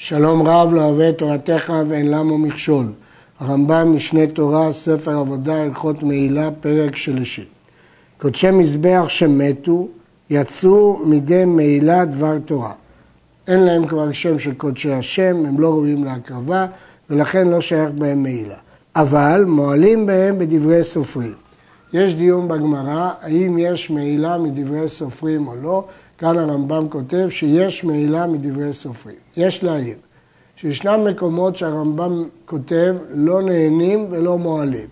שלום רב לא אוהב תורתך ואין למו מכשול. הרמב"ם משנה תורה, ספר עבודה, הלכות מעילה, פרק שלישי. קודשי מזבח שמתו, יצאו מדי מעילה דבר תורה. אין להם כבר שם של קודשי השם, הם לא ראויים להקרבה, ולכן לא שייך בהם מעילה. אבל מועלים בהם בדברי סופרים. יש דיון בגמרא, האם יש מעילה מדברי סופרים או לא, כאן הרמב"ם כותב שיש מעילה מדברי סופרים. יש להעיר שישנם מקומות שהרמב"ם כותב לא נהנים ולא מועלים.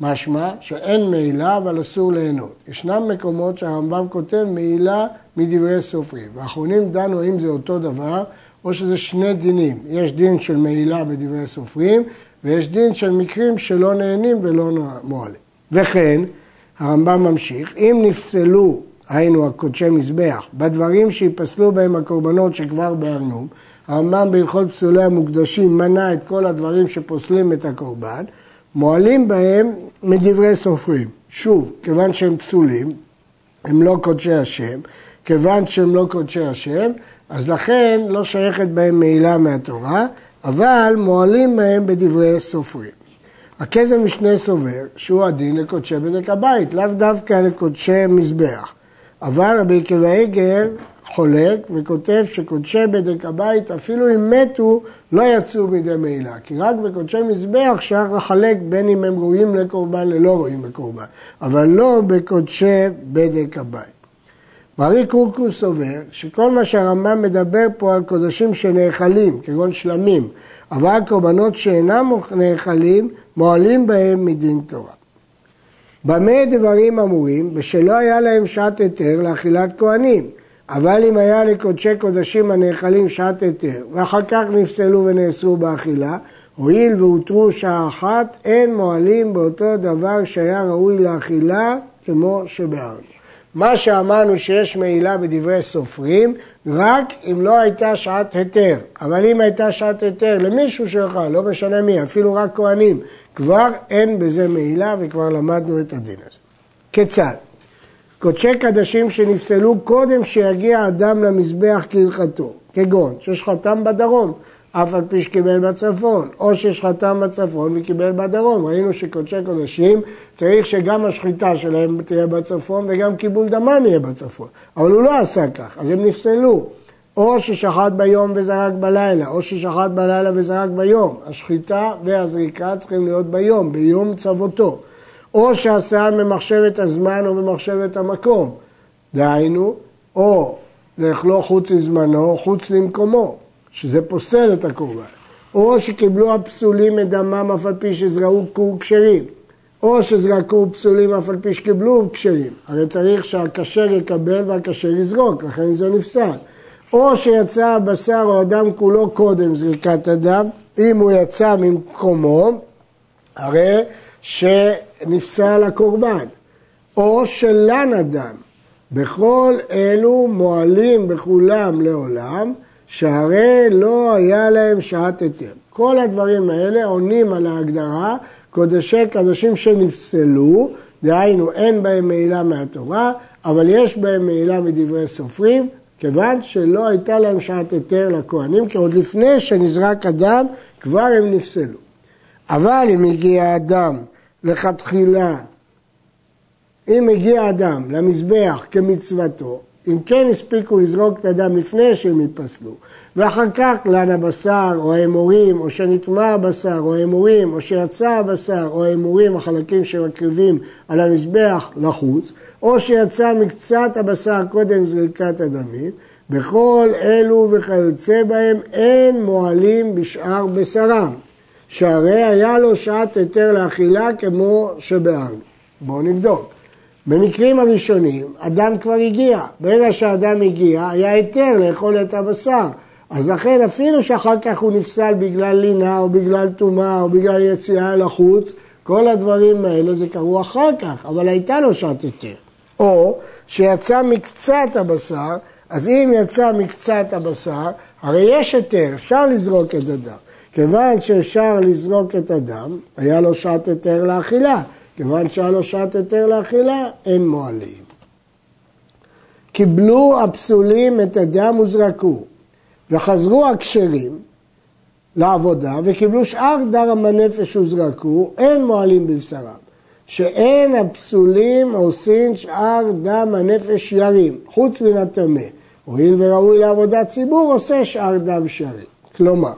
משמע שאין מעילה אבל אסור ליהנות. ישנם מקומות שהרמב"ם כותב מעילה מדברי סופרים. והאחרונים דנו האם זה אותו דבר או שזה שני דינים. יש דין של מעילה בדברי סופרים ויש דין של מקרים שלא נהנים ולא מועלים. וכן, הרמב"ם ממשיך, אם נפסלו היינו הקודשי מזבח, בדברים שיפסלו בהם הקורבנות שכבר בארנום, הרמב"ם בהלכות פסולי המוקדשים מנה את כל הדברים שפוסלים את הקורבן, מועלים בהם מדברי סופרים. שוב, כיוון שהם פסולים, הם לא קודשי השם, כיוון שהם לא קודשי השם, אז לכן לא שייכת בהם מעילה מהתורה, אבל מועלים בהם בדברי סופרים. הכסף משנה סובר שהוא הדין לקודשי בדק הבית, לאו דווקא לקודשי מזבח. אבל רבי עקיבא איגר חולק וכותב שקודשי בדק הבית, אפילו אם מתו, לא יצאו מידי מעילה. כי רק בקודשי מזבח אפשר לחלק בין אם הם ראויים לקורבן ללא ראויים לקורבן, אבל לא בקודשי בדק הבית. מרי קורקוס סובר שכל מה שהרמב"ם מדבר פה על קודשים שנאכלים, כגון שלמים, אבל קורבנות שאינם נאכלים, מועלים בהם מדין תורה. במה דברים אמורים? בשלא היה להם שעת היתר לאכילת כהנים. אבל אם היה לקודשי קודשים הנאכלים שעת היתר, ואחר כך נפסלו ונאסרו באכילה, הואיל והותרו שעה אחת, אין מועלים באותו דבר שהיה ראוי לאכילה כמו שבארנו. מה שאמרנו שיש מעילה בדברי סופרים, רק אם לא הייתה שעת היתר. אבל אם הייתה שעת היתר למישהו שלך, לא משנה מי, אפילו רק כהנים, כבר אין בזה מעילה וכבר למדנו את הדין הזה. כיצד? קודשי קדשים שנפסלו קודם שיגיע אדם למזבח כהלכתו, כגון ששחטם בדרום, אף על פי שקיבל בצפון, או ששחטם בצפון וקיבל בדרום. ראינו שקודשי קודשים צריך שגם השחיטה שלהם תהיה בצפון וגם קיבול דמם יהיה בצפון. אבל הוא לא עשה כך, אז הם נפסלו. או ששחט ביום וזרק בלילה, או ששחט בלילה וזרק ביום. השחיטה והזריקה צריכים להיות ביום, ביום צוותו. או שעשה ממחשבת הזמן או ממחשבת המקום. דהיינו, או לאכלו חוץ לזמנו, חוץ למקומו, שזה פוסל את הקורבן. או שקיבלו הפסולים את דמם אף על פי שזרקו כשרים. או שזרקו פסולים אף על פי שקיבלו כשרים. הרי צריך שהכשר יקבל והכשר יזרוק, לכן זה נפסל. או שיצא הבשר או הדם כולו קודם זריקת הדם, אם הוא יצא ממקומו, הרי שנפסל הקורבן, או שלן הדם. בכל אלו מועלים בכולם לעולם, שהרי לא היה להם שעת היתר. כל הדברים האלה עונים על ההגדרה קודשי קדושים שנפסלו, דהיינו אין בהם מעילה מהתורה, אבל יש בהם מעילה מדברי סופרים, כיוון שלא הייתה להם שעת היתר לכהנים, כי עוד לפני שנזרק הדם, כבר הם נפסלו. אבל אם הגיע אדם לכתחילה, אם הגיע אדם למזבח כמצוותו, אם כן הספיקו לזרוק את הדם לפני שהם ייפסלו, ואחר כך לן הבשר או האמורים, או שנטמע הבשר או האמורים, או שיצא הבשר או האמורים, החלקים שמקריבים על המזבח לחוץ, או שיצא מקצת הבשר קודם זריקת הדמים, בכל אלו וכיוצא בהם אין מועלים בשאר בשרם, שהרי היה לו שעת היתר לאכילה כמו שבארנו. בואו נבדוק. במקרים הראשונים, אדם כבר הגיע. ברגע שהאדם הגיע, היה היתר לאכול את הבשר. אז לכן אפילו שאחר כך הוא נפסל בגלל לינה או בגלל טומאה או בגלל יציאה לחוץ, כל הדברים האלה זה קרו אחר כך, אבל הייתה לו שעת היתר. או שיצא מקצת הבשר, אז אם יצא מקצת הבשר, הרי יש היתר, אפשר לזרוק את הדם. כיוון שאפשר לזרוק את הדם, היה לו שעת היתר לאכילה. כיוון שהיה לו שעת היתר לאכילה, אין מועלים. קיבלו הפסולים את הדם וזרקו, וחזרו הכשרים, לעבודה וקיבלו שאר דם הנפש וזרקו, אין מועלים בבשרם. שאין הפסולים עושים שאר דם הנפש ירים, חוץ מן הטמא. הואיל וראוי לעבודת ציבור, עושה שאר דם שרים. כלומר,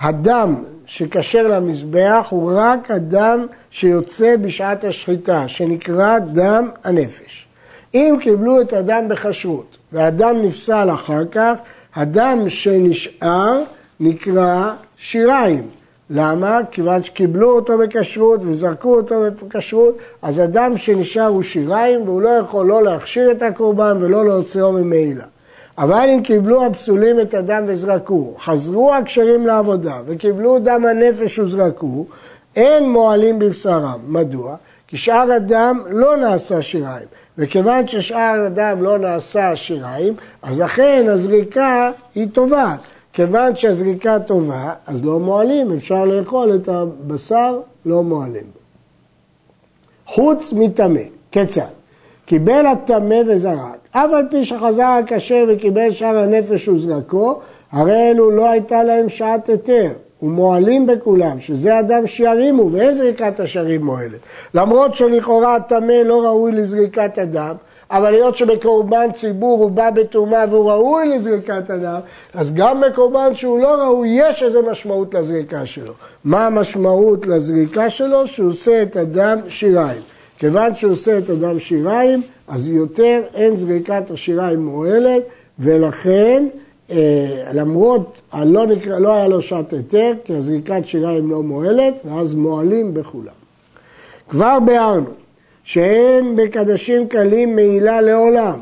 הדם שכשר למזבח הוא רק הדם שיוצא בשעת השחיטה, שנקרא דם הנפש. אם קיבלו את הדם בכשרות והדם נפסל אחר כך, הדם שנשאר נקרא שיריים. למה? כיוון שקיבלו אותו בכשרות וזרקו אותו בכשרות, אז הדם שנשאר הוא שיריים והוא לא יכול לא להכשיר את הקורבן ולא להוציאו ממעילה. אבל אם קיבלו הפסולים את הדם וזרקו, חזרו הכשרים לעבודה וקיבלו דם הנפש וזרקו, אין מועלים בבשרם. מדוע? כי שאר הדם לא נעשה שיריים, וכיוון ששאר הדם לא נעשה שיריים, אז לכן הזריקה היא טובה. כיוון שהזריקה טובה, אז לא מועלים, אפשר לאכול את הבשר, לא מועלים. חוץ מטמא, כיצד? קיבל הטמא וזרק, אף על פי שחזר הכשר וקיבל שאר הנפש וזרקו, הרי אלו לא הייתה להם שעת היתר, ומועלים בכולם, שזה אדם שירימו, ואין זריקת השרים מועלת. למרות שלכאורה הטמא לא ראוי לזריקת הדם, אבל היות שבקורבן ציבור הוא בא בטומאה והוא ראוי לזריקת הדם, אז גם בקורבן שהוא לא ראוי יש איזו משמעות לזריקה שלו. מה המשמעות לזריקה שלו? שהוא עושה את הדם שיריים. כיוון שהוא עושה את הדם שיריים, אז יותר אין זריקת השיריים מועלת, ולכן אה, למרות הלא נקרא, לא היה לו שעת היתר, כי הזריקת שיריים לא מועלת, ואז מועלים בכולם. כבר ביארנו שאין בקדשים קלים מעילה לעולם.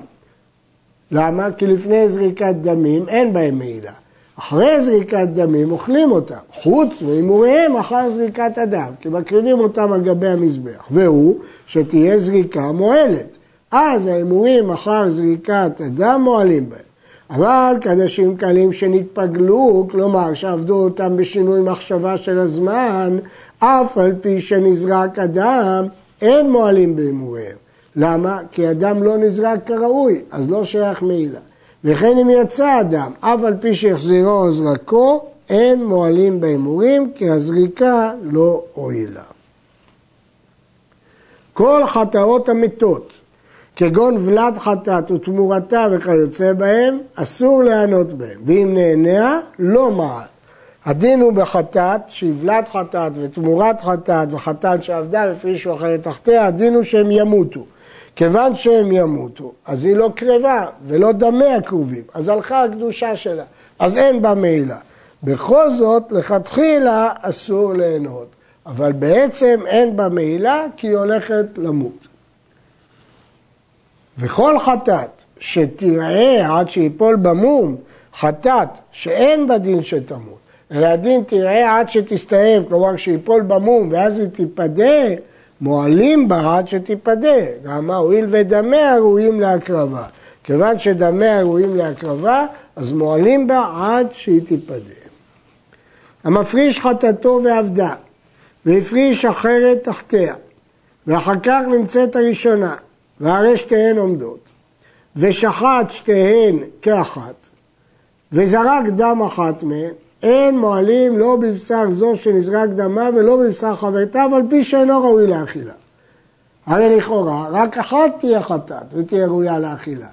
למה? כי לפני זריקת דמים אין בהם מעילה. אחרי זריקת דמים אוכלים אותם, חוץ מהימוריהם אחר זריקת הדם, כי מקריבים אותם על גבי המזבח, והוא שתהיה זריקה מועלת. אז ההימורים אחר זריקת הדם מועלים בהם. אבל קדשים קלים שנתפגלו, כלומר שעבדו אותם בשינוי מחשבה של הזמן, אף על פי שנזרק הדם, אין מועלים בהימוריהם. למה? כי הדם לא נזרק כראוי, אז לא שייך מעילה. וכן אם יצא הדם, אף על פי שהחזירו או זרקו, אין מועלים בהימורים, כי הזריקה לא הועילה. כל חטאות המתות, כגון ולד חטאת ותמורתה וכיוצא בהם, אסור לענות בהם, ואם נהניה, לא מעל. הדין הוא בחטאת, שהבלת חטאת ותמורת חטאת וחטאת שעבדה והפרישו אחרת תחתיה, הדין הוא שהם ימותו. כיוון שהם ימותו, אז היא לא קרבה ולא דמי הכרובים, אז הלכה הקדושה שלה, אז אין בה מעילה. בכל זאת, לכתחילה אסור ליהנות, אבל בעצם אין בה מעילה כי היא הולכת למות. וכל חטאת שתראה עד שיפול במום, חטאת שאין בה דין שתמות, אלא הדין תראה עד שתסתאב, כלומר שיפול במום ואז היא תיפדה, מועלים בה עד שתיפדה. למה? הואיל ודמיה ראויים להקרבה. כיוון שדמיה ראויים להקרבה, אז מועלים בה עד שהיא תיפדה. המפריש חטאתו ועבדה, והפריש אחרת תחתיה, ואחר כך נמצאת הראשונה, והרי שתיהן עומדות, ושחט שתיהן כאחת, וזרק דם אחת מהן, אין מועלים לא בבשר זו שנזרק דמה ולא בבשר חברתה, אבל פי שאינו ראוי לאכילה. הרי לכאורה, רק אחת תהיה חטאת ותהיה ראויה לאכילה.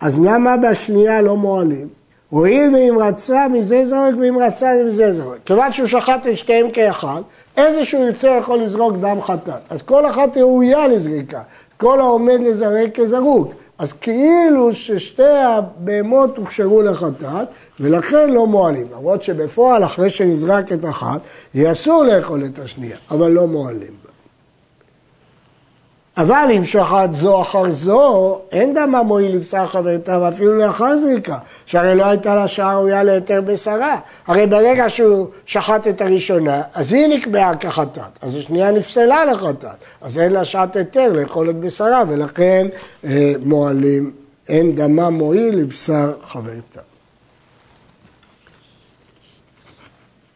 אז למה בשנייה לא מועלים? הואיל ואם רצה מזה זורק ואם רצה מזה זורק. כיוון שהוא שחט את שתיהם כאחד, איזה שהוא ירצה יכול לזרוק דם חטאת. אז כל אחת ראויה לזריקה. כל העומד לזרק כזרוק. אז כאילו ששתי הבהמות הוכשרו לחטאת, ולכן לא מועלים. למרות שבפועל, אחרי שנזרק את אחת, יהיה אסור לאכול את השנייה, אבל לא מועלים. אבל אם שחט זו אחר זו, אין דמה מועיל לבשר חברתה ואפילו לאחר זריקה, שהרי לא הייתה לה שעה ראויה ליותר בשרה. הרי ברגע שהוא שחט את הראשונה, אז היא נקבעה כחטאת, אז השנייה נפסלה לחטאת, אז אין לה שעת היתר לאכול את בשרה, ולכן אה, מועלים, אין דמה מועיל לבשר חברתה.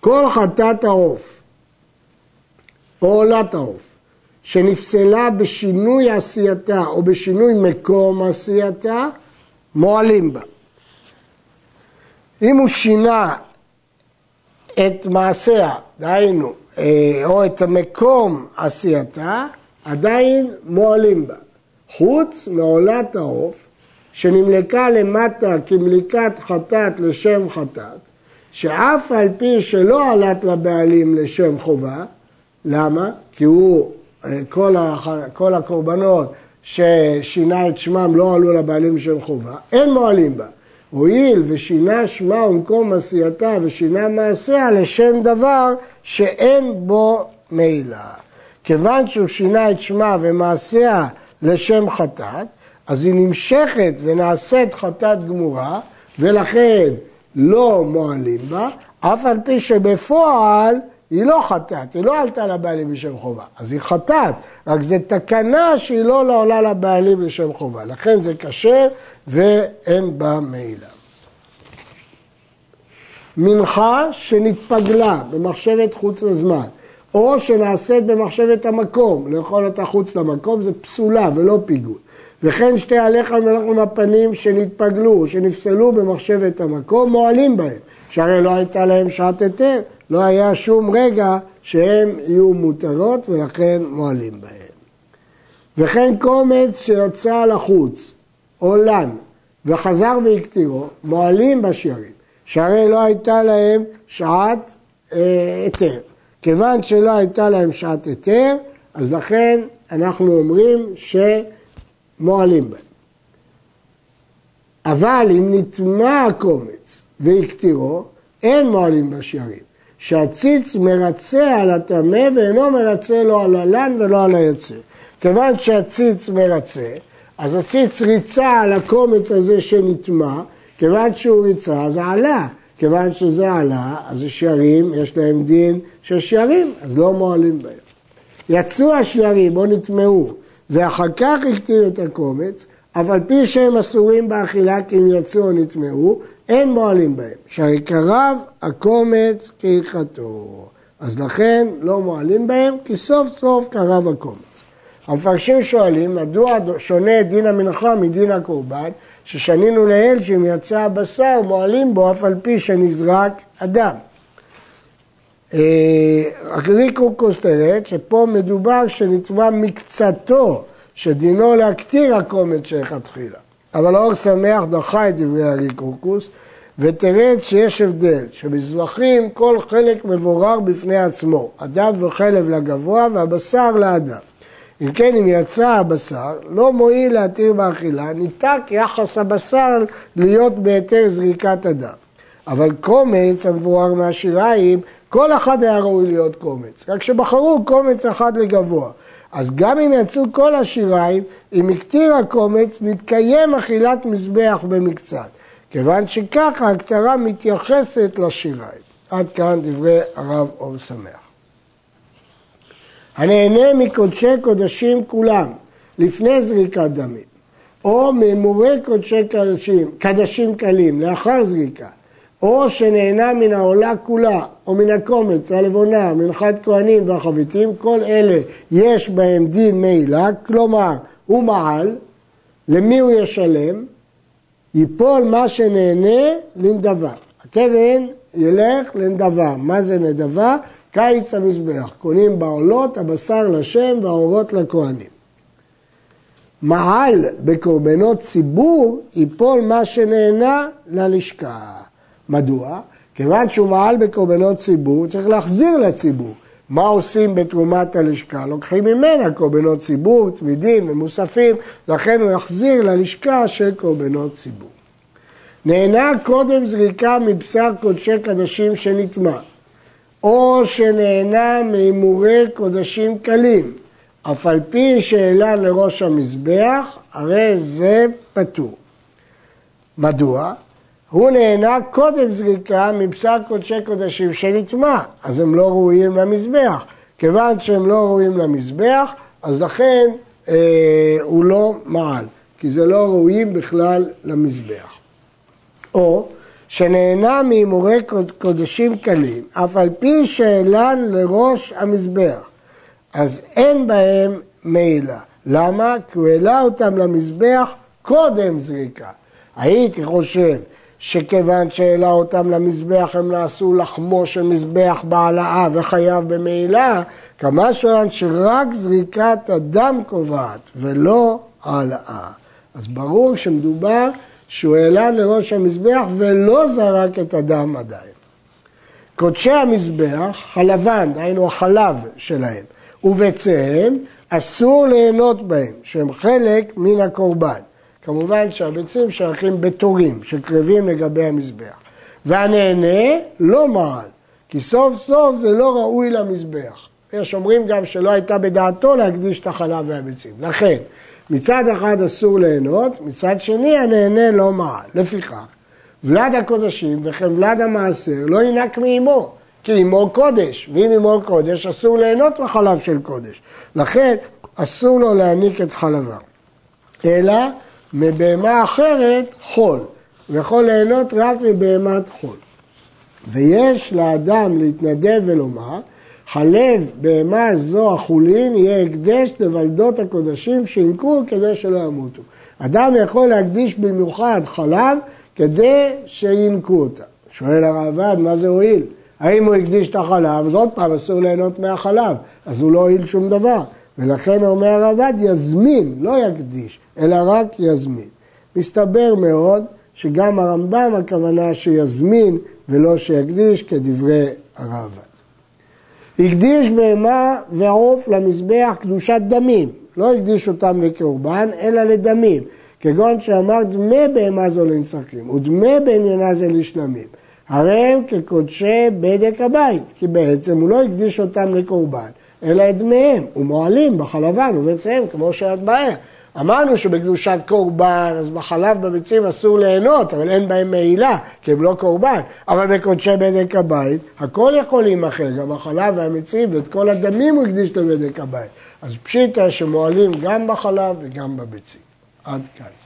כל חטאת העוף או עולת העוף שנפסלה בשינוי עשייתה או בשינוי מקום עשייתה, מועלים בה. אם הוא שינה את מעשיה, דהיינו, אה, או את מקום עשייתה, עדיין מועלים בה. חוץ מעולת העוף, שנמלקה למטה כמליקת חטאת לשם חטאת, שאף על פי שלא עלת לבעלים לשם חובה, למה? כי הוא, כל, הח... כל הקורבנות ששינה את שמם לא עלו לבעלים לשם חובה, אין מועלים בה. הואיל ושינה שמה ומקום עשייתה ושינה מעשיה לשם דבר שאין בו מעילה. כיוון שהוא שינה את שמה ומעשיה לשם חטאת, אז היא נמשכת ונעשית חטאת גמורה, ולכן לא מועלים בה, אף על פי שבפועל היא לא חטאת, היא לא עלתה לבעלים בשם חובה. אז היא חטאת, רק זו תקנה שהיא לא עולה לבעלים בשם חובה. לכן זה כשר ואין בה מעילה. מנחה שנתפגלה במחשבת חוץ לזמן, או שנעשית במחשבת המקום, לאכול אותה חוץ למקום, זה פסולה ולא פיגול. וכן שתי עליך מלאך עם הפנים שנתפגלו, שנפסלו במחשבת המקום, מועלים בהם, שהרי לא הייתה להם שעת היתר, לא היה שום רגע שהם יהיו מותרות ולכן מועלים בהם. וכן קומץ שיצא לחוץ, או לן, וחזר והקטירו, מועלים בשערים, שהרי לא הייתה להם שעת אה, היתר. כיוון שלא הייתה להם שעת היתר, אז לכן אנחנו אומרים שמועלים בהם. אבל אם נטמע הקומץ והקטירו, אין מועלים בשערים. שהציץ מרצה על הטמא ואינו מרצה לא על הלן ולא על היוצא. כיוון שהציץ מרצה, אז הציץ ריצה על הקומץ הזה שנטמע, כיוון שהוא ריצה זה עלה. כיוון שזה עלה, אז השערים, יש להם דין של שערים, אז לא מועלים בהם. יצאו השערים או נטמעו, ואחר כך הקטירו את הקומץ, אף על פי שהם אסורים באכילה כי אם יצאו או נטמעו, אין מועלים בהם, שהרי קרב הקומץ כהלכתו. אז לכן לא מועלים בהם, כי סוף סוף קרב הקומץ. המפרשים שואלים, מדוע שונה דין המנחה מדין הקורבן, ששנינו לאל שאם יצא הבשר מועלים בו אף על פי שנזרק אדם. ריקו קוסטרט, שפה מדובר שנצבע מקצתו, שדינו להקטיר הקומץ שלכתחילה. אבל האור שמח דחה את דברי הריקורקוס ותרד שיש הבדל, שבזבחים כל חלק מבורר בפני עצמו, אדם וחלב לגבוה והבשר לאדם. אם כן, אם יצא הבשר, לא מועיל להתיר באכילה, ניתק יחס הבשר להיות בהיתר זריקת אדם. אבל קומץ המבורר מהשיריים, כל אחד היה ראוי להיות קומץ, רק שבחרו קומץ אחד לגבוה. אז גם אם יצאו כל השיריים, אם הקטיר הקומץ, נתקיים אכילת מזבח במקצת. כיוון שככה הכתרה מתייחסת לשיריים. עד כאן דברי הרב אור שמח. הנהנה מקודשי קודשים כולם, לפני זריקת דמים, או ממורי קודשי קדשים, קדשים קלים, לאחר זריקה, או שנהנה מן העולה כולה, או מן הקומץ, הלבונה, מנחת כהנים והחביתים, כל אלה יש בהם דין מעילה, כלומר, הוא מעל, למי הוא ישלם? ייפול מה שנהנה לנדבה. הקרן ילך לנדבה. מה זה נדבה? קיץ המזבח. קונים בעולות, הבשר לשם והאורות לכהנים. מעל בקורבנות ציבור ייפול מה שנהנה ללשכה. מדוע? כיוון שהוא מעל בקורבנות ציבור, צריך להחזיר לציבור. מה עושים בתרומת הלשכה? לוקחים ממנה קורבנות ציבור, תמידים ומוספים, לכן הוא יחזיר ללשכה של קורבנות ציבור. נהנה קודם זריקה מבשר קודשי קדשים שנטמע, או שנהנה מהימורי קודשים קלים, אף על פי שהעלה לראש המזבח, הרי זה פטור. מדוע? הוא נהנה קודם זריקה מבשר קודשי קודשים שנטמע, אז הם לא ראויים למזבח. כיוון שהם לא ראויים למזבח, אז לכן אה, הוא לא מעל, כי זה לא ראויים בכלל למזבח. או שנהנה מהימורי קודשים קלים, אף על פי שהעלן לראש המזבח, אז אין בהם מעילה. למה? כי הוא העלה אותם למזבח קודם זריקה. הייתי חושב שכיוון שהעלה אותם למזבח הם נעשו לחמו של מזבח בהעלאה וחייב במעילה, כמה שאין שרק זריקת הדם קובעת ולא העלאה. אז ברור שמדובר שהוא העלה לראש המזבח ולא זרק את הדם עדיין. קודשי המזבח, הלבן, דהיינו החלב שלהם, וביציהם, אסור ליהנות בהם, שהם חלק מן הקורבן. כמובן שהביצים שייכים בתורים, שקרבים לגבי המזבח. והנהנה לא מעל, כי סוף סוף זה לא ראוי למזבח. יש אומרים גם שלא הייתה בדעתו להקדיש את החלב והביצים. לכן, מצד אחד אסור ליהנות, מצד שני הנהנה לא מעל. לפיכך, ולד הקודשים וכן ולד המעשר לא ינק מאמו, כי אמו קודש, ואם אמו קודש אסור ליהנות מחלב של קודש. לכן אסור לו להעניק את חלבה. אלא מבהמה אחרת חול, ויכול ליהנות רק מבהמת חול. ויש לאדם להתנדב ולומר, חלב בהמה זו החולין יהיה הקדש לוולדות הקודשים שינקו כדי שלא ימותו. אדם יכול להקדיש במיוחד חלב כדי שינקו אותה. שואל הרעב"ד, מה זה הועיל? האם הוא הקדיש את החלב, אז עוד פעם אסור ליהנות מהחלב, אז הוא לא הועיל שום דבר. ולכן אומר הרעב"ד, יזמין, לא יקדיש, אלא רק יזמין. מסתבר מאוד שגם הרמב"ם הכוונה שיזמין ולא שיקדיש כדברי הרעב"ד. הקדיש בהמה ועוף למזבח קדושת דמים, לא הקדיש אותם לקורבן, אלא לדמים, כגון שאמר דמי בהמה זו לנצחים, ודמי בעניינה זה לשלמים. הרי הם כקודשי בדק הבית, כי בעצם הוא לא הקדיש אותם לקורבן, אלא את דמיהם, ומועלים בחלבן ובציהם, כמו שאת בעיה. אמרנו שבקדושת קורבן, אז בחלב בביצים אסור ליהנות, אבל אין בהם מעילה, כי הם לא קורבן. אבל בקודשי בדק הבית, הכל יכול להימכר, גם החלב והמיצים, ואת כל הדמים הוא הקדיש לבדק הבית. אז פשיטה שמועלים גם בחלב וגם בביצים. עד כאן.